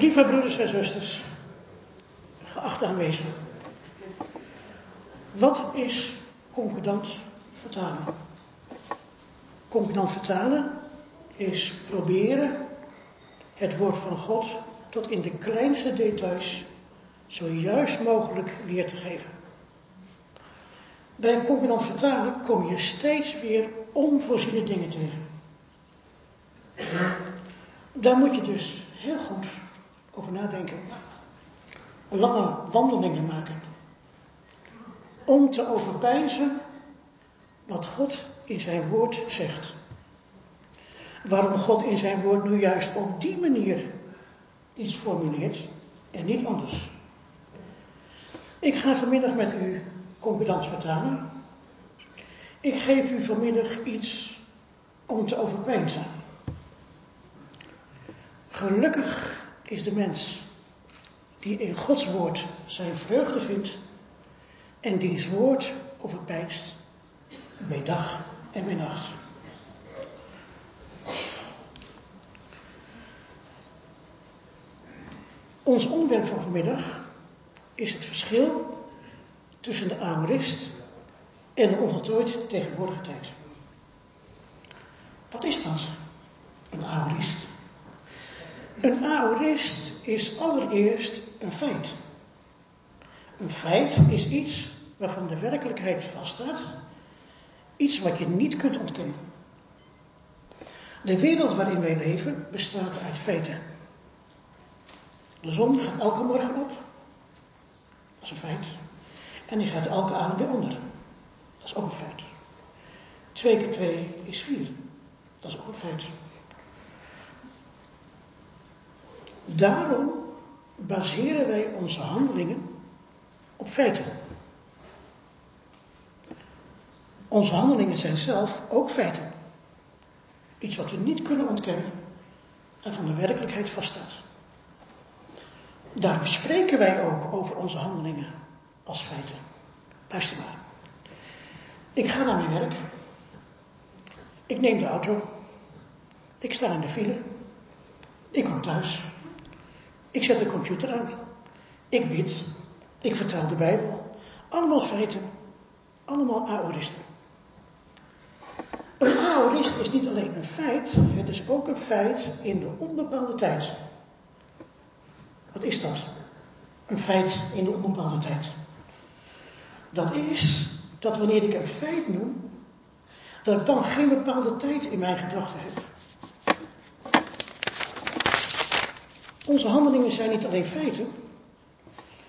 Lieve broeders en zusters, geachte aanwezigen. Wat is concordant vertalen? Concordant vertalen is proberen het woord van God tot in de kleinste details zo juist mogelijk weer te geven. Bij concordant vertalen kom je steeds weer onvoorziene dingen tegen. Daar moet je dus heel goed over nadenken. Lange wandelingen maken. Om te overpijzen wat God in zijn woord zegt. Waarom God in zijn woord nu juist op die manier iets formuleert en niet anders. Ik ga vanmiddag met u concordant vertalen. Ik geef u vanmiddag iets om te overpijnzen. Gelukkig is de mens die in Gods woord zijn vreugde vindt en diens woord overpijnst bij dag en bij nacht. Ons onderwerp van vanmiddag is het verschil tussen de aorist en de onvoltooid tegenwoordige tijd. Wat is dat, een aorist? Een aorist is allereerst een feit. Een feit is iets waarvan de werkelijkheid vaststaat, iets wat je niet kunt ontkennen. De wereld waarin wij leven bestaat uit feiten. De zon gaat elke morgen op, dat is een feit. En die gaat elke avond weer onder, dat is ook een feit. Twee keer twee is vier, dat is ook een feit. Daarom baseren wij onze handelingen op feiten. Onze handelingen zijn zelf ook feiten. Iets wat we niet kunnen ontkennen en van de werkelijkheid vaststaat. Daarom spreken wij ook over onze handelingen als feiten. Luister maar. Ik ga naar mijn werk. Ik neem de auto. Ik sta in de file. Ik kom thuis. Ik zet de computer aan. Ik bid. Ik vertel de Bijbel. Allemaal feiten. Allemaal aoristen. Een aorist is niet alleen een feit, het is ook een feit in de onbepaalde tijd. Wat is dat? Een feit in de onbepaalde tijd. Dat is dat wanneer ik een feit noem, dat ik dan geen bepaalde tijd in mijn gedachten heb. Onze handelingen zijn niet alleen feiten,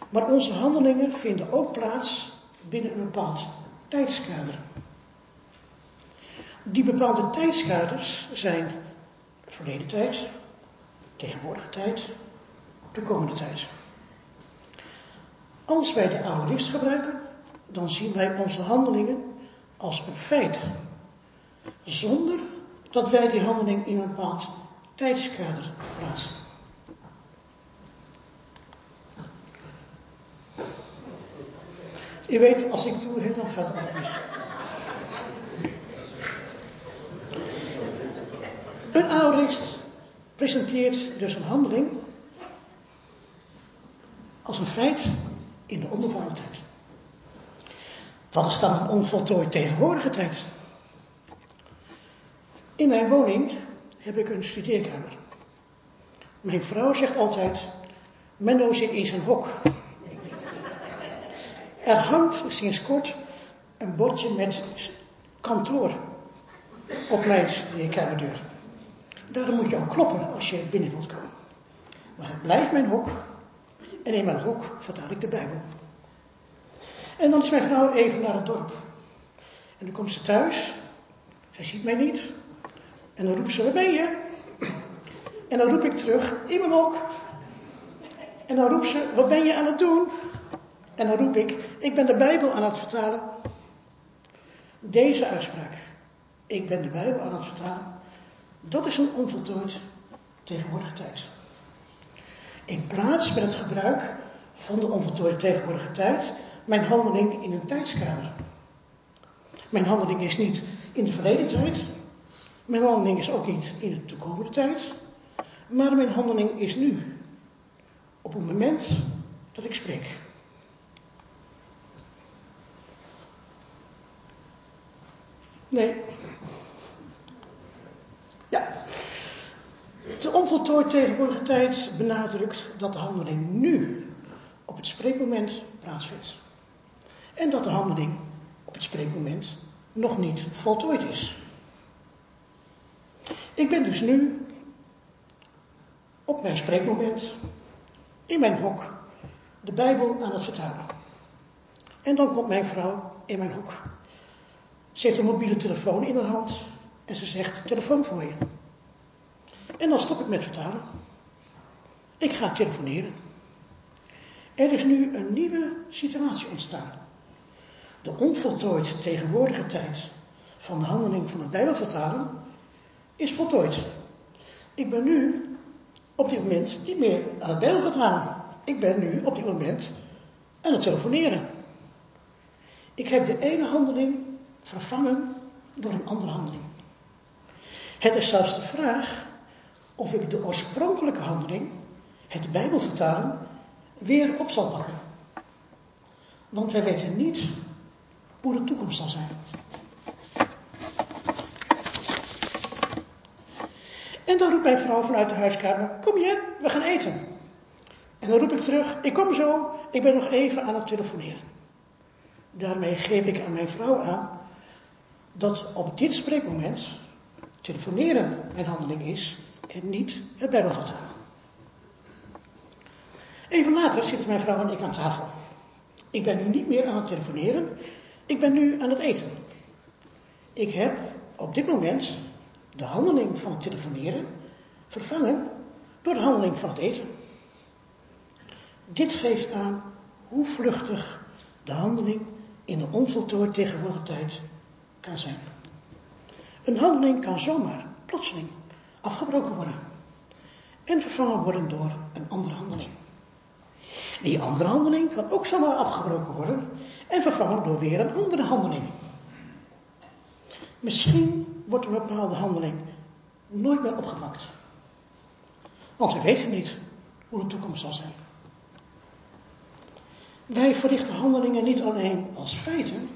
maar onze handelingen vinden ook plaats binnen een bepaald tijdskader. Die bepaalde tijdskaders zijn verleden tijd, tegenwoordige tijd, toekomende tijd. Als wij de aorist gebruiken, dan zien wij onze handelingen als een feit, zonder dat wij die handeling in een bepaald tijdskader plaatsen. Je weet, als ik doe, dan gaat het mis. Een aorist presenteert dus een handeling als een feit in de onbepaalde tijd. Wat is dan een onvoltooid tegenwoordige tijd? In mijn woning heb ik een studeerkamer. Mijn vrouw zegt altijd, Menno zit in zijn hok. Er hangt sinds kort een bordje met kantoor op mijn kamerdeur. Daarom moet je ook kloppen als je binnen wilt komen. Maar het blijft mijn hok. En in mijn hok vertaal ik de Bijbel. En dan is mijn vrouw even naar het dorp. En dan komt ze thuis. Zij ziet mij niet. En dan roept ze, waar ben je? En dan roep ik terug, in mijn hok. En dan roept ze, wat ben je aan het doen? En dan roep ik, ik ben de Bijbel aan het vertalen. Deze uitspraak, ik ben de Bijbel aan het vertalen, dat is een onvoltooid tegenwoordige tijd. Ik plaats met het gebruik van de onvoltooide tegenwoordige tijd mijn handeling in een tijdskader. Mijn handeling is niet in de verleden tijd. Mijn handeling is ook niet in de toekomende tijd. Maar mijn handeling is nu. op het moment dat ik spreek. Nee. Ja. De onvoltooid tegenwoordige tijd benadrukt dat de handeling nu op het spreekmoment plaatsvindt. En dat de handeling op het spreekmoment nog niet voltooid is. Ik ben dus nu op mijn spreekmoment in mijn hok de Bijbel aan het vertalen. En dan komt mijn vrouw in mijn hok. Ze heeft een mobiele telefoon in haar hand en ze zegt: telefoon voor je. En dan stop ik met vertalen. Ik ga telefoneren. Er is nu een nieuwe situatie ontstaan. De onvoltooid tegenwoordige tijd van de handeling van het Bijbelvertalen is voltooid. Ik ben nu op dit moment niet meer aan het Bijbelvertalen. Ik ben nu op dit moment aan het telefoneren. Ik heb de ene handeling vervangen door een andere handeling. Het is zelfs de vraag of ik de oorspronkelijke handeling, het Bijbelvertalen, weer op zal pakken. Want wij weten niet hoe de toekomst zal zijn. En dan roept mijn vrouw vanuit de huiskamer: Kom je, we gaan eten. En dan roep ik terug: Ik kom zo, ik ben nog even aan het telefoneren. Daarmee geef ik aan mijn vrouw aan dat op dit spreekmoment telefoneren mijn handeling is en niet het Bijbelvertalen. Even later zitten mijn vrouw en ik aan tafel. Ik ben nu niet meer aan het telefoneren, ik ben nu aan het eten. Ik heb op dit moment de handeling van het telefoneren vervangen door de handeling van het eten. Dit geeft aan hoe vluchtig de handeling in de onvoltooid tegenwoordige tijd zijn. Een handeling kan zomaar, plotseling, afgebroken worden en vervangen worden door een andere handeling. Die andere handeling kan ook zomaar afgebroken worden en vervangen door weer een andere handeling. Misschien wordt een bepaalde handeling nooit meer opgepakt. Want we weten niet hoe de toekomst zal zijn. Wij verrichten handelingen niet alleen als feiten,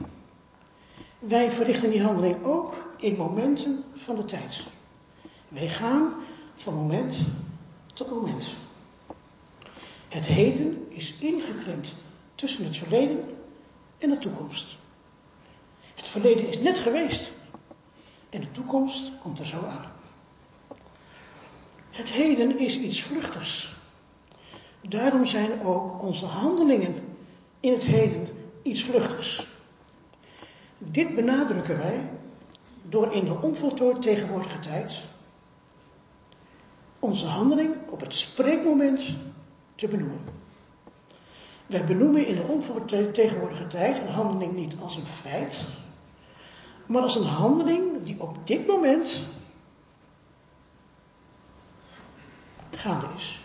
wij verrichten die handeling ook in momenten van de tijd. Wij gaan van moment tot moment. Het heden is ingeklemd tussen het verleden en de toekomst. Het verleden is net geweest en de toekomst komt er zo aan. Het heden is iets vluchtigs. Daarom zijn ook onze handelingen in het heden iets vluchtigs. Dit benadrukken wij door in de onvoltooid tegenwoordige tijd onze handeling op het spreekmoment te benoemen. Wij benoemen in de onvoltooid tegenwoordige tijd een handeling niet als een feit, maar als een handeling die op dit moment gaande is.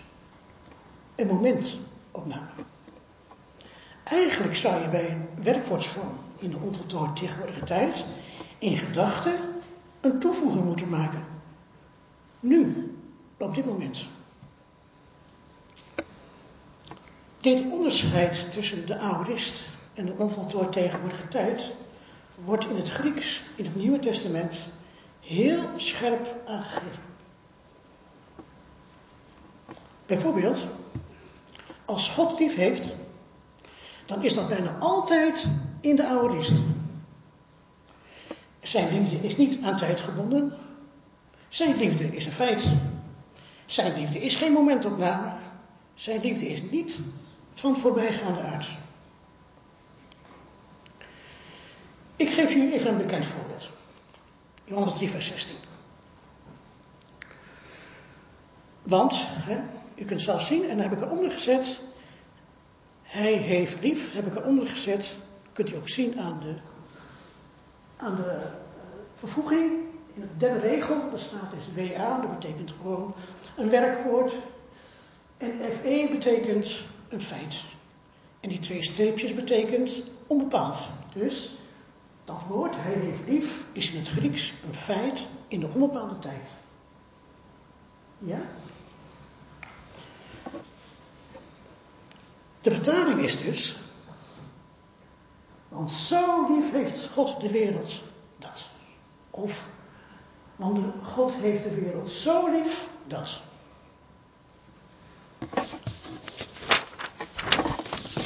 Een momentopname. Eigenlijk zou je bij een werkwoordsvorm in de onvoltooid tegenwoordige tijd in gedachten een toevoeging moeten maken. Nu, op dit moment. Dit onderscheid tussen de aorist en de onvoltooid tegenwoordige tijd wordt in het Grieks, in het Nieuwe Testament, heel scherp aangegeven. Bijvoorbeeld, als God lief heeft, dan is dat bijna altijd in de aorist. Zijn liefde is niet aan tijd gebonden. Zijn liefde is een feit. Zijn liefde is geen momentopname. Zijn liefde is niet van voorbijgaande aard. Ik geef u even een bekend voorbeeld. Johannes 3, vers 16. Want, hè, u kunt zelf zien, en dan heb ik eronder gezet, hij heeft lief, heb ik eronder gezet, kunt u ook zien aan de, aan de uh, vervoeging. In de derde regel, daar staat dus WA, dat betekent gewoon een werkwoord. En FE betekent een feit. En die twee streepjes betekent onbepaald. Dus dat woord, hij heeft lief, is in het Grieks een feit in de onbepaalde tijd. Ja? De vertaling is dus, want zo lief heeft God de wereld dat. Of, want God heeft de wereld zo lief dat.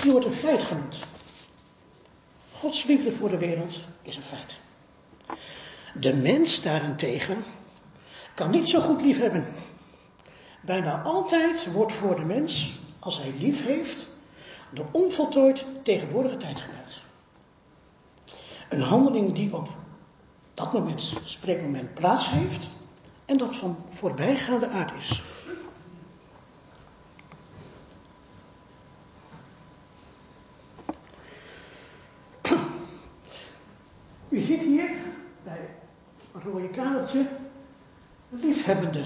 Die wordt een feit genoemd. Gods liefde voor de wereld is een feit. De mens daarentegen kan niet zo goed lief hebben. Bijna altijd wordt voor de mens, als hij lief heeft, de onvoltooid tegenwoordige tijd gebruikt. Een handeling die op dat moment, spreekmoment, plaats heeft en dat van voorbijgaande aard is. U ziet hier bij een rode kadertje liefhebbende.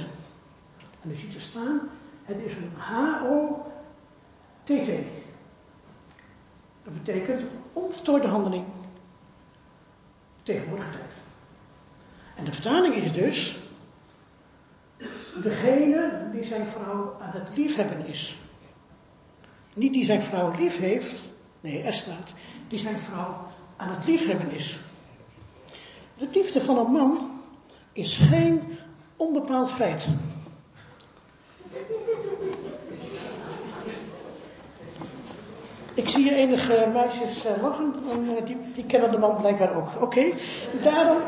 En u ziet er staan, het is een H-O-T-T. Dat betekent onvoltooide handeling, tegenwoordige tijd. En de vertaling is dus, degene die zijn vrouw aan het liefhebben is. Niet die zijn vrouw lief heeft, nee, er staat, die zijn vrouw aan het liefhebben is. De liefde van een man is geen onbepaald feit. Ik zie hier enige meisjes eh, lachen, en eh, die, die, kennen de man blijkbaar ook. Oké, daarom,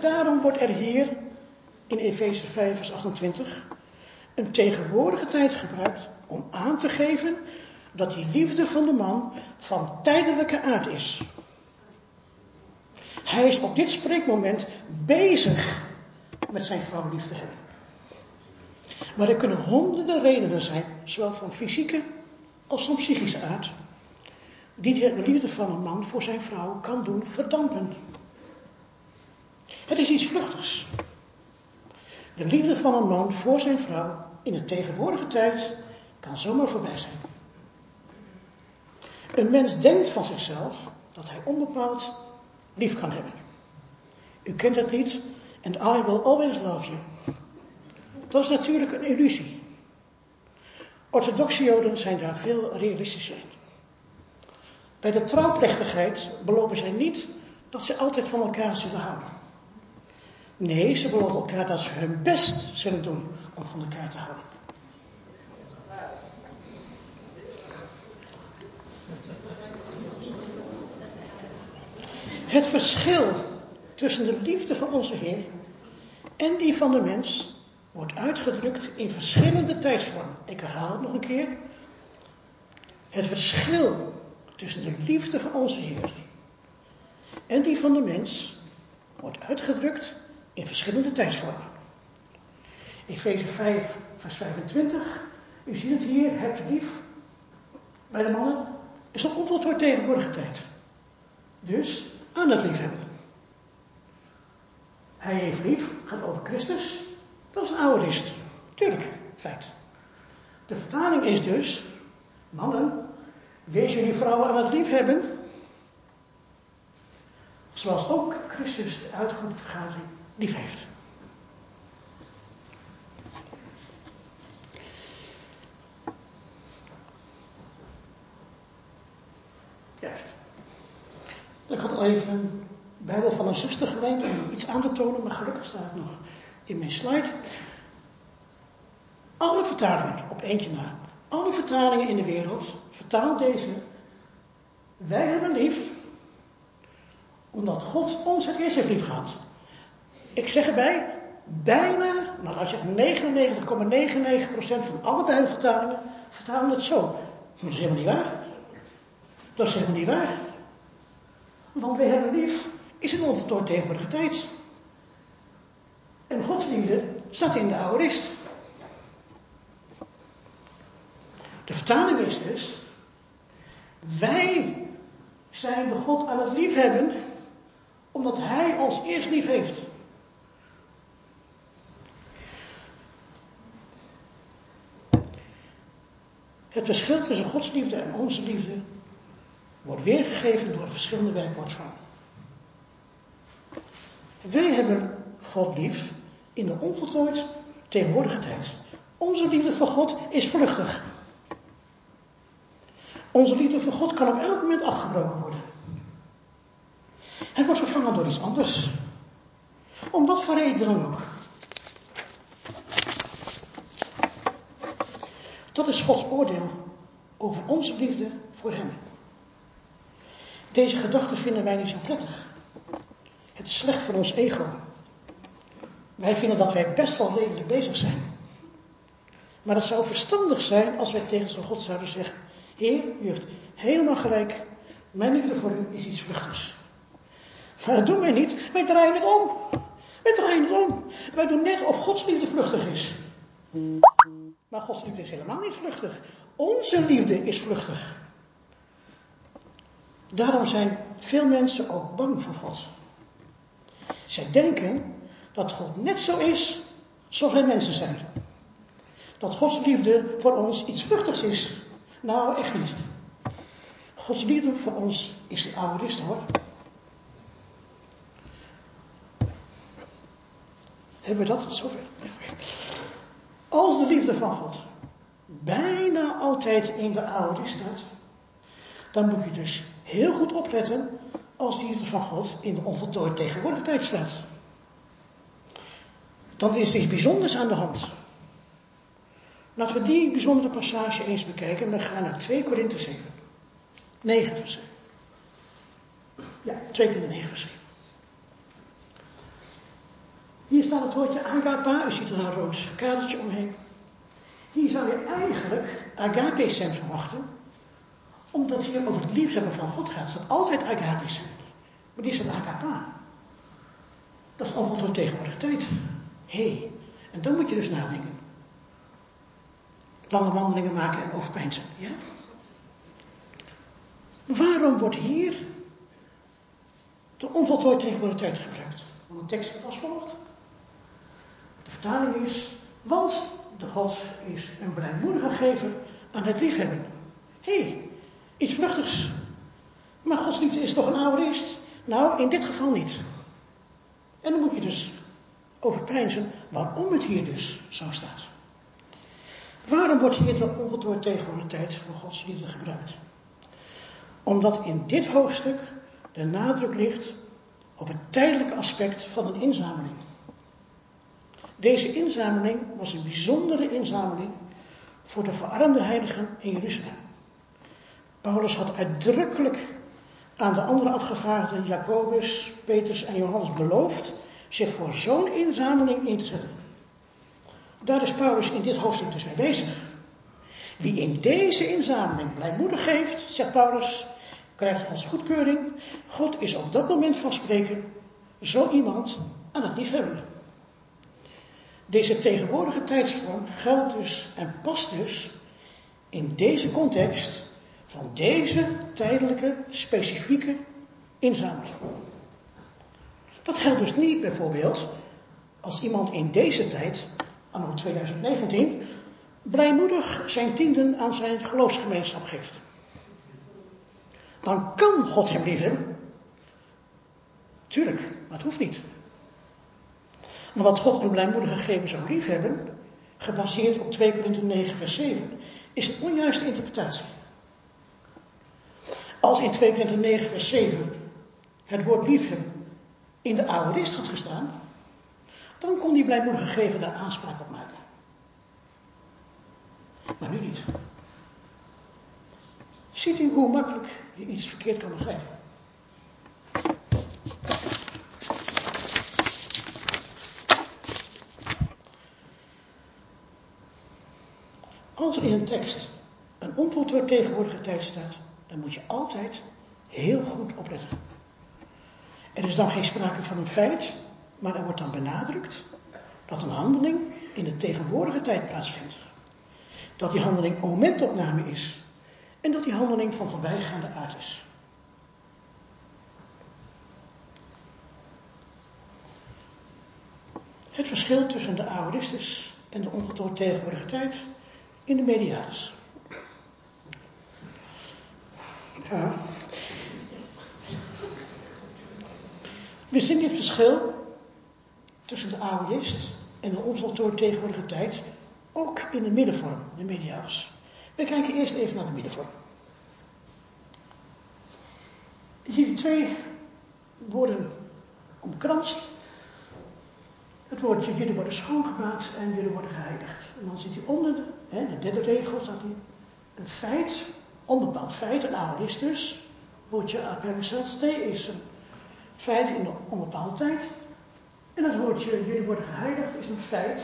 daarom wordt er hier in Efeze 5, vers 28 een tegenwoordige tijd gebruikt om aan te geven dat die liefde van de man van tijdelijke aard is. Hij is op dit spreekmoment bezig met zijn vrouw lief te hebben. Maar er kunnen honderden redenen zijn, zowel van fysieke als van psychische aard, die de liefde van een man voor zijn vrouw kan doen verdampen. Het is iets vluchtigs. De liefde van een man voor zijn vrouw in de tegenwoordige tijd kan zomaar voorbij zijn. Een mens denkt van zichzelf dat hij onbepaald lief kan hebben. U kent het niet, and I will always love you. Dat is natuurlijk een illusie. Orthodoxe Joden zijn daar veel realistischer in. Bij de trouwplechtigheid beloven zij niet dat ze altijd van elkaar zullen houden. Nee, ze beloven elkaar dat ze hun best zullen doen om van elkaar te houden. Het verschil tussen de liefde van onze Heer en die van de mens wordt uitgedrukt in verschillende tijdsvormen. Ik herhaal het nog een keer. Het verschil tussen de liefde van onze Heer en die van de mens wordt uitgedrukt in verschillende tijdsvormen. Efeze 5, vers 25. U ziet het hier, hebt lief bij de mannen. Is een onvoltooid tegenwoordige tijd. Dus aan het liefhebben. Hij heeft lief, gaat over Christus. Dat is een oude rist. Tuurlijk, feit. De vertaling is dus, mannen, wees jullie vrouwen aan het liefhebben. Zoals ook Christus de uitgeroepen vergadering lief heeft. Juist. Ik had al even een Bijbel van een zuster geleend om iets aan te tonen, maar gelukkig staat het nog in mijn slide. Alle vertalingen, op eentje na, alle vertalingen in de wereld, vertaal deze. Wij hebben lief, omdat God ons het eerst heeft lief gehad. Ik zeg erbij, bijna, nou ik zeggen 99,99% van alle Bijbelvertalingen vertalen het zo. Dat is helemaal niet waar. Dat is helemaal niet waar. Want wij hebben lief is een onvoltooid tegenwoordige tijd. En Gods liefde zat in de oude rist. De vertaling is dus, wij zijn de God aan het liefhebben, omdat Hij ons eerst lief heeft. Het verschil tussen Gods liefde en onze liefde wordt weergegeven door verschillende werkwoordvormen. Wij hebben God lief in de onvoltooid tegenwoordige tijd. Onze liefde voor God is vluchtig. Onze liefde voor God kan op elk moment afgebroken worden. Het wordt vervangen door iets anders. Om wat voor reden dan ook. Dat is Gods oordeel over onze liefde voor Hem. Deze gedachte vinden wij niet zo prettig. Het is slecht voor ons ego. Wij vinden dat wij best wel redelijk bezig zijn. Maar het zou verstandig zijn als wij tegen zo'n God zouden zeggen: Heer, u heeft helemaal gelijk. Mijn liefde voor u is iets vluchtigs. Maar dat doen wij niet. Wij draaien het om. Wij draaien het om. Wij doen net of Gods liefde vluchtig is. Maar Gods liefde is helemaal niet vluchtig. Onze liefde is vluchtig. Daarom zijn veel mensen ook bang voor God. Zij denken dat God net zo is zoals wij mensen zijn. Dat Gods liefde voor ons iets vluchtigs is. Nou, echt niet. Gods liefde voor ons is de oude rist hoor. Hebben we dat zover? Als de liefde van God bijna altijd in de oude staat, dan moet je dus heel goed opletten als die liefde van God in de onvoltooid tegenwoordige tijd staat. Dan is er iets bijzonders aan de hand. Laten we die bijzondere passage eens bekijken. We gaan naar 2 Korinthe 7. 9 vers 7. Ja, 2 Korinthe 9 vers 7. Hier staat het woordje agapa, u ziet er een rood kadertje omheen. Hier zou je eigenlijk agape zijn verwachten, omdat hier over het liefhebben van God gaat. Staat altijd agape zijn. Maar die een agapa. Dat is allemaal door tegenwoordige tijd. Hé, hey, en dan moet je dus nadenken. Lange wandelingen maken en overpijnzen. Ja? Waarom wordt hier de onvoltooid tegenwoordige tijd gebruikt? Want de tekst was volgt. De vertaling is, want de God is een blijmoedige gever aan het liefhebben. Hé, hey, iets vluchtigs. Maar Gods liefde is toch een oude? Nou, in dit geval niet. En dan moet je dus overpijnzen waarom het hier dus zo staat. Waarom wordt hier de onvoltooid tegenwoordige tijd voor Gods liefde gebruikt? Omdat in dit hoofdstuk de nadruk ligt op het tijdelijke aspect van een inzameling. Deze inzameling was een bijzondere inzameling voor de verarmde heiligen in Jeruzalem. Paulus had uitdrukkelijk aan de andere afgevaardigden Jacobus, Petrus en Johannes beloofd zich voor zo'n inzameling in te zetten. Daar is Paulus in dit hoofdstuk dus mee bezig. Wie in deze inzameling blijmoedig geeft, zegt Paulus, krijgt Gods goedkeuring. God is op dat moment van spreken zo iemand aan het liefhebben. Deze tegenwoordige tijdsvorm geldt dus en past dus in deze context van deze tijdelijke, specifieke inzameling. Dat geldt dus niet bijvoorbeeld als iemand in deze tijd, anno 2019, blijmoedig zijn tienden aan zijn geloofsgemeenschap geeft. Dan kan God hem liefhebben. Tuurlijk, maar het hoeft niet. Maar dat God een blijmoedige gegeven zou liefhebben, gebaseerd op 2 Korinthe 9 vers 7, is een onjuiste interpretatie. Als in 2 Korinthe 9 vers 7 het woord liefhebben in de oude list had gestaan, dan kon die blijmoedige gegeven daar aanspraak op maken. Maar nu niet. Ziet u hoe makkelijk je iets verkeerd kan begrijpen? Als er in een tekst een onvoltooid tegenwoordige tijd staat, dan moet je altijd heel goed opletten. Er is dan geen sprake van een feit, maar er wordt dan benadrukt dat een handeling in de tegenwoordige tijd plaatsvindt. Dat die handeling een momentopname is en dat die handeling van voorbijgaande aard is. Het verschil tussen de aoristes en de onvoltooid tegenwoordige tijd in de media's. Ja. We zien dit verschil tussen de aorist en de onvoltooid tegenwoordige tijd ook in de middenvorm, de media's. We kijken eerst even naar de middenvorm. Je ziet twee woorden omkranst. Het woordje jullie worden schoongemaakt en jullie worden geheiligd. En dan zit hij onder de, hè, de derde regel, staat hij een feit, onbepaald feit, een aorist dus. Woordje aperisatste is een feit in een onbepaalde tijd. En het woordje jullie worden geheiligd is een feit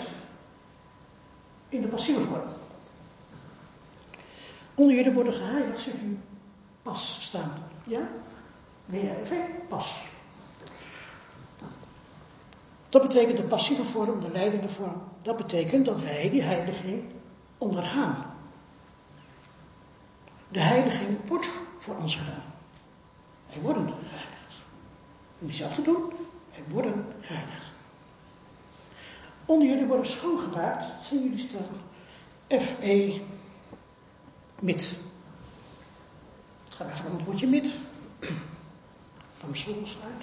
in de passieve vorm. Onder jullie worden geheiligd zit u pas staan. Ja? WRV, pas. Dat betekent de passieve vorm, de leidende vorm. Dat betekent dat wij die heiliging ondergaan. De heiliging wordt voor ons gedaan. Wij worden geheiligd. Om zelf te doen, wij worden geheiligd. Onder jullie worden schoongemaakt, zien jullie staan FE mit. Het gaat even om het woordje mit. Dan misschien uit.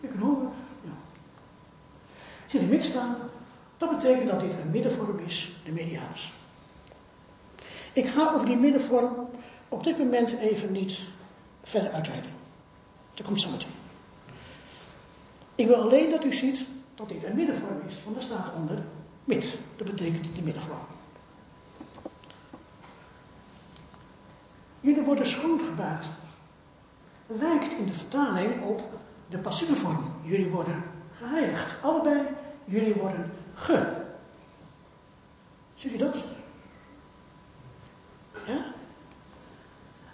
Ik kan horen. Ja. Zie je mit staan? Dat betekent dat dit een middenvorm is, de mediaas. Ik ga over die middenvorm op dit moment even niet verder uitweiden. Dat komt zo meteen. Ik wil alleen dat u ziet dat dit een middenvorm is, want daar staat onder mid. Dat betekent de middenvorm. Jullie worden schoongebaard. Lijkt in de vertaling op de passieve vorm. Jullie worden geheiligd. Allebei, jullie worden ge. Zie je dat? Ja?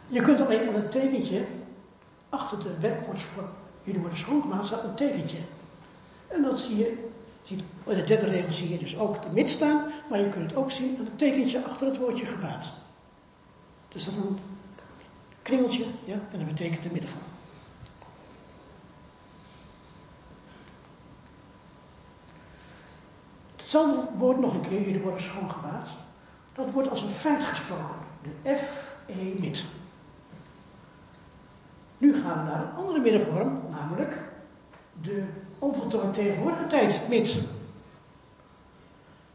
Je kunt alleen aan het tekentje achter de werkwoordsvorm. Jullie worden schoongemaakt, staat een tekentje. En dat zie je, in de derde regel zie je dus ook de mid staan, maar je kunt het ook zien aan het tekentje achter het woordje gebaat. Dus dat is een kringeltje, ja, en dat betekent de middenvorm. Hetzelfde woord nog een keer, jullie worden schoongebaat. Dat wordt als een feit gesproken. De F-E mid. Nu gaan we naar een andere middenvorm, namelijk de onvoltooid tegenwoordige tijd mid.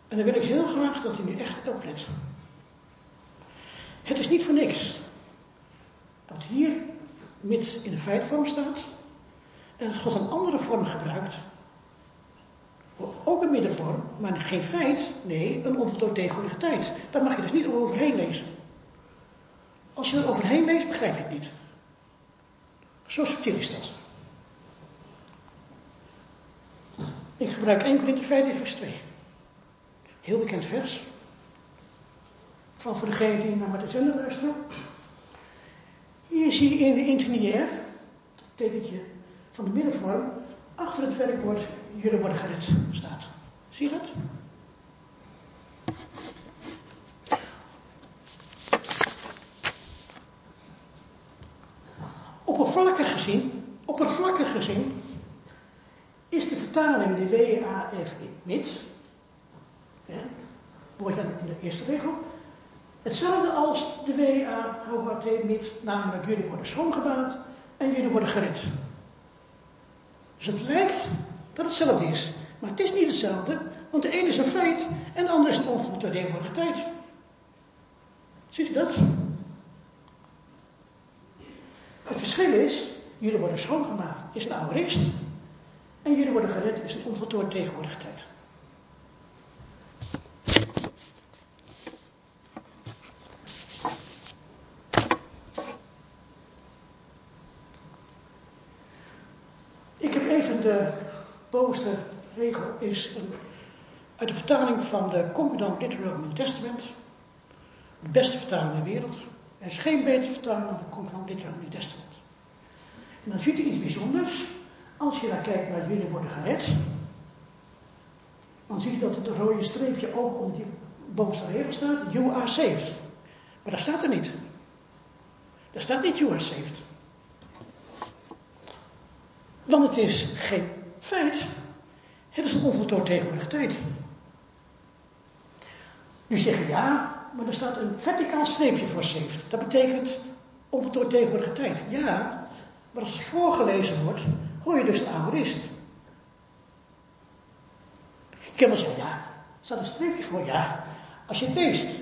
En dan wil ik heel graag dat u nu echt oplet. Het is niet voor niks dat hier mid in de feitvorm staat en dat God een andere vorm gebruikt. Ook een middenvorm, maar geen feit, nee, een onvoltooid tegenwoordige tijd. Daar mag je dus niet overheen lezen. Als je er overheen leest, begrijp je het niet. Zo subtiel is dat. Gebruik 1 Korinthe 15 vers 2. Heel bekend vers. Van voor degene die naar de zender luisteren. Hier zie je in de interlineair, het tekentje van de middenvorm, achter het werkwoord jullie worden gered staat. Zie je dat? Oppervlakkig gezien, oppervlakkig gezien, is de de WAF mits, in de eerste regel, hetzelfde als de WA namelijk jullie worden schoongebaat en jullie worden gered. Dus het lijkt dat het hetzelfde is, maar het is niet hetzelfde, want de ene is een feit en de andere is een onvoltooide tijd. Ziet u dat? Het verschil is, jullie worden schoongemaakt, is een aorist. En jullie worden gered is een onvoltooid tegenwoordige tijd. Ik heb even de bovenste regel is een, uit de vertaling van de Concordant Literal New Testament. De beste vertaling in de wereld. Er is geen betere vertaling dan de Concordant Literal New Testament. En dan ziet u iets bijzonders. Als je daar kijkt naar jullie worden gered, dan zie je dat het rode streepje ook onder die bovenste regel staat, you are saved. Maar dat staat er niet. Daar staat niet you are saved. Want het is geen feit. Het is een onvoltooid tegenwoordige tijd. Nu zeggen ja, maar er staat een verticaal streepje voor saved. Dat betekent onvoltooid tegenwoordige tijd. Ja, maar als het voorgelezen wordt, hoor je dus een aorist. Je kan wel zeggen, ja, er staat een streepje voor, ja, als je het leest.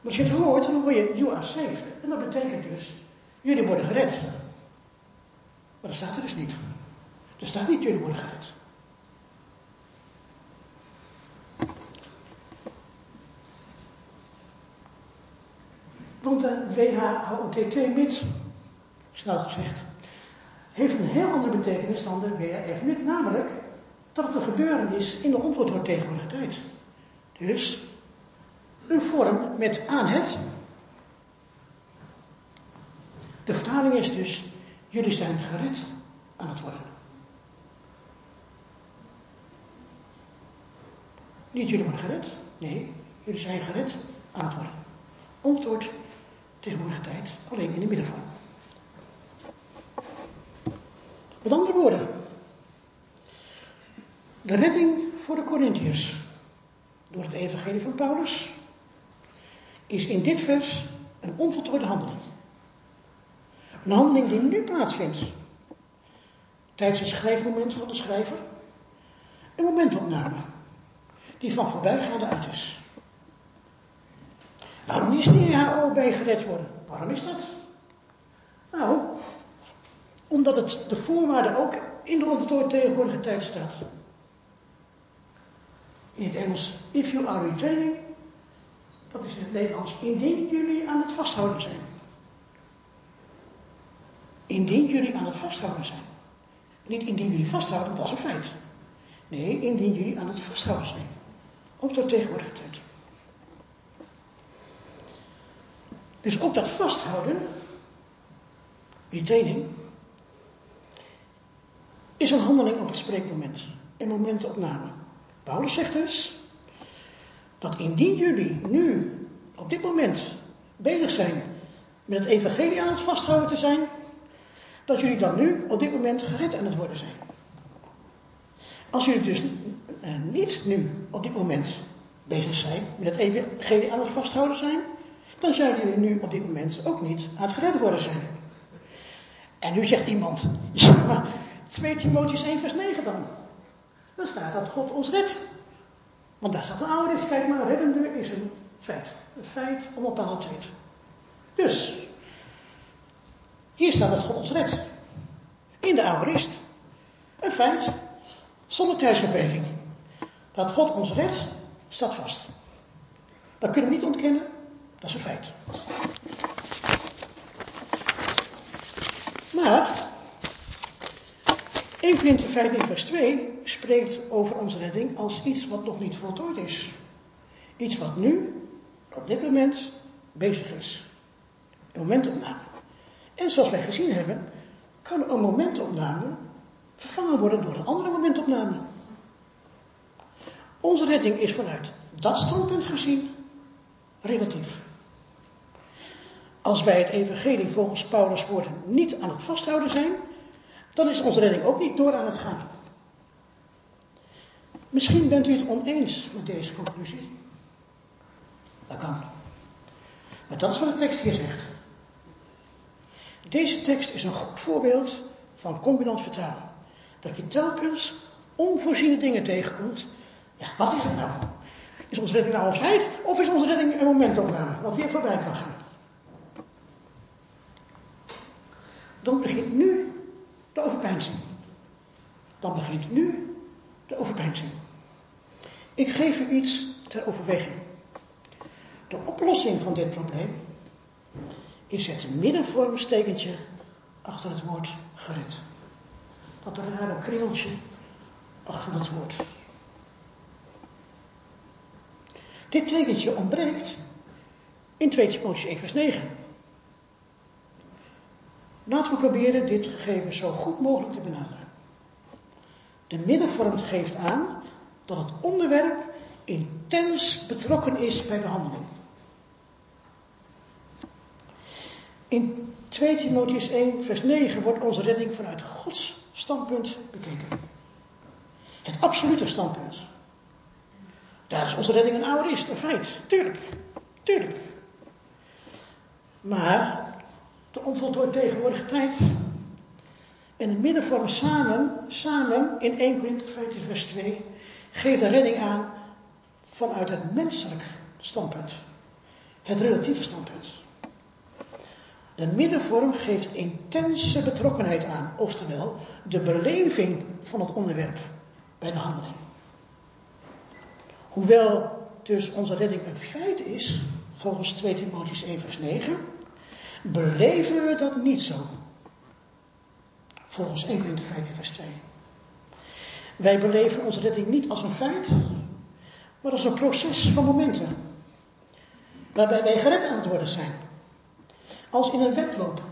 Maar als je het hoort, dan hoor je, you are saved. En dat betekent dus, jullie worden gered. Maar dat staat er dus niet. Er staat niet jullie worden gered. Want de WHOTT-MIT, snel gezegd, heeft een heel andere betekenis dan de WHF-MIT, namelijk dat het een gebeuren is in de onvoltooid tijd. Dus een vorm met aan het. De vertaling is dus, jullie zijn gered aan het worden. Niet jullie worden gered, nee, jullie zijn gered aan het worden. Onvoltooid tegenwoordige tijd, alleen in de middenvorm. Met andere woorden, de redding voor de Corinthiërs door het evangelie van Paulus is in dit vers een onvoltooide handeling. Een handeling die nu plaatsvindt tijdens het schrijfmoment van de schrijver. Een momentopname die van voorbijgaande uit is. Waarom is die HO bij gered worden? Waarom is dat? Nou, omdat het de voorwaarde ook in de onvoltooide tegenwoordige tijd staat. In het Engels, if you are retaining, dat is in het Nederlands, indien jullie aan het vasthouden zijn. Indien jullie aan het vasthouden zijn. Niet indien jullie vasthouden, dat is een feit. Nee, indien jullie aan het vasthouden zijn. Op de tegenwoordige tijd. Dus ook dat vasthouden, die training, is een handeling op het spreekmoment. Een momentopname. Paulus zegt dus dat indien jullie nu op dit moment bezig zijn met het evangelie aan het vasthouden te zijn, dat jullie dan nu op dit moment gered aan het worden zijn. Als jullie dus eh, niet nu op dit moment bezig zijn met het evangelie aan het vasthouden zijn, dan zouden jullie nu op dit moment ook niet aan het gered worden zijn. En nu zegt iemand, ja maar 2 Timotheus 1 vers 9 dan. Dan staat dat God ons redt. Want daar staat een oude kijk maar, reddende is een feit. Een feit om op bepaald tijd. Dus, hier staat dat God ons redt. In de oude rist. Een feit, zonder tijdsverbeking. Dat God ons redt, staat vast. Dat kunnen we niet ontkennen, dat is een feit. Maar 1 Korinther 15 vers 2 spreekt over onze redding als iets wat nog niet voltooid is. Iets wat nu, op dit moment, bezig is. Een momentopname. En zoals wij gezien hebben, kan een momentopname vervangen worden door een andere momentopname. Onze redding is vanuit dat standpunt gezien relatief. Als wij het evangelie volgens Paulus' woorden niet aan het vasthouden zijn, dan is onze redding ook niet door aan het gaan. Misschien bent u het oneens met deze conclusie. Dat kan. Maar dat is wat de tekst hier zegt. Deze tekst is een goed voorbeeld van combinant vertalen. Dat je telkens onvoorziene dingen tegenkomt. Ja, wat is het nou? Is onze redding nou een feit? Of is onze redding een momentopname? Wat weer voorbij kan gaan? Dan begint nu de overpeinzing. Dan begint nu de overpeinzing. Ik geef u iets ter overweging. De oplossing van dit probleem is het middenvormstekentje achter het woord gered. Dat rare kringeltje achter het woord. Dit tekentje ontbreekt in 2 Timotheüs 1 vers 9. Laten we proberen dit gegeven zo goed mogelijk te benaderen. De middenvorm geeft aan dat het onderwerp intens betrokken is bij behandeling. In 2 Timotheus 1, vers 9 wordt onze redding vanuit Gods standpunt bekeken. Het absolute standpunt. Daar is onze redding een oude is, een feit. Tuurlijk. Maar de onvoltooid tegenwoordige tijd. En het middenvorm samen, samen in 1 Korinther 15 vers 2, geeft de redding aan vanuit het menselijk standpunt. Het relatieve standpunt. De middenvorm geeft intense betrokkenheid aan, oftewel de beleving van het onderwerp bij de handeling. Hoewel dus onze redding een feit is, volgens 2 Timotheüs 1 vers 9, beleven we dat niet zo. Volgens 1 Corinthië 15 vers 2. Wij beleven onze redding niet als een feit, maar als een proces van momenten. Waarbij wij gered aan het worden zijn. Als in een wedloop.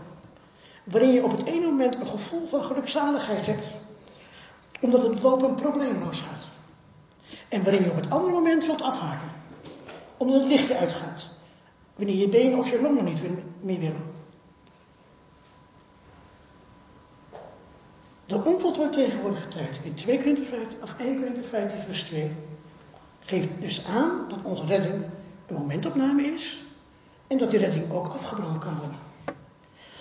Waarin je op het ene moment een gevoel van gelukzaligheid hebt. Omdat het lopen probleemloos gaat. En waarin je op het andere moment wilt afhaken. Omdat het lichtje uitgaat. Wanneer je benen of je longen niet meer willen. De onvoltooid tegenwoordige tijd in 2 Korinther 15, of 1 Korinther 15 vers 2 geeft dus aan dat onze redding een momentopname is en dat die redding ook afgebroken kan worden.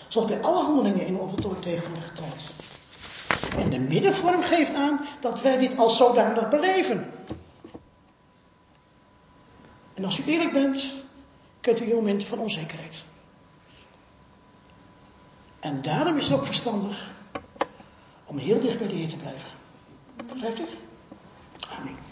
Zoals bij alle handelingen in onvoltooid tegenwoordige tijd. En de middenvorm geeft aan dat wij dit als zodanig beleven. En als u eerlijk bent, kent u in momenten van onzekerheid. En daarom is het ook verstandig om heel dicht bij de Heer te blijven. Begrijpt u? Amen.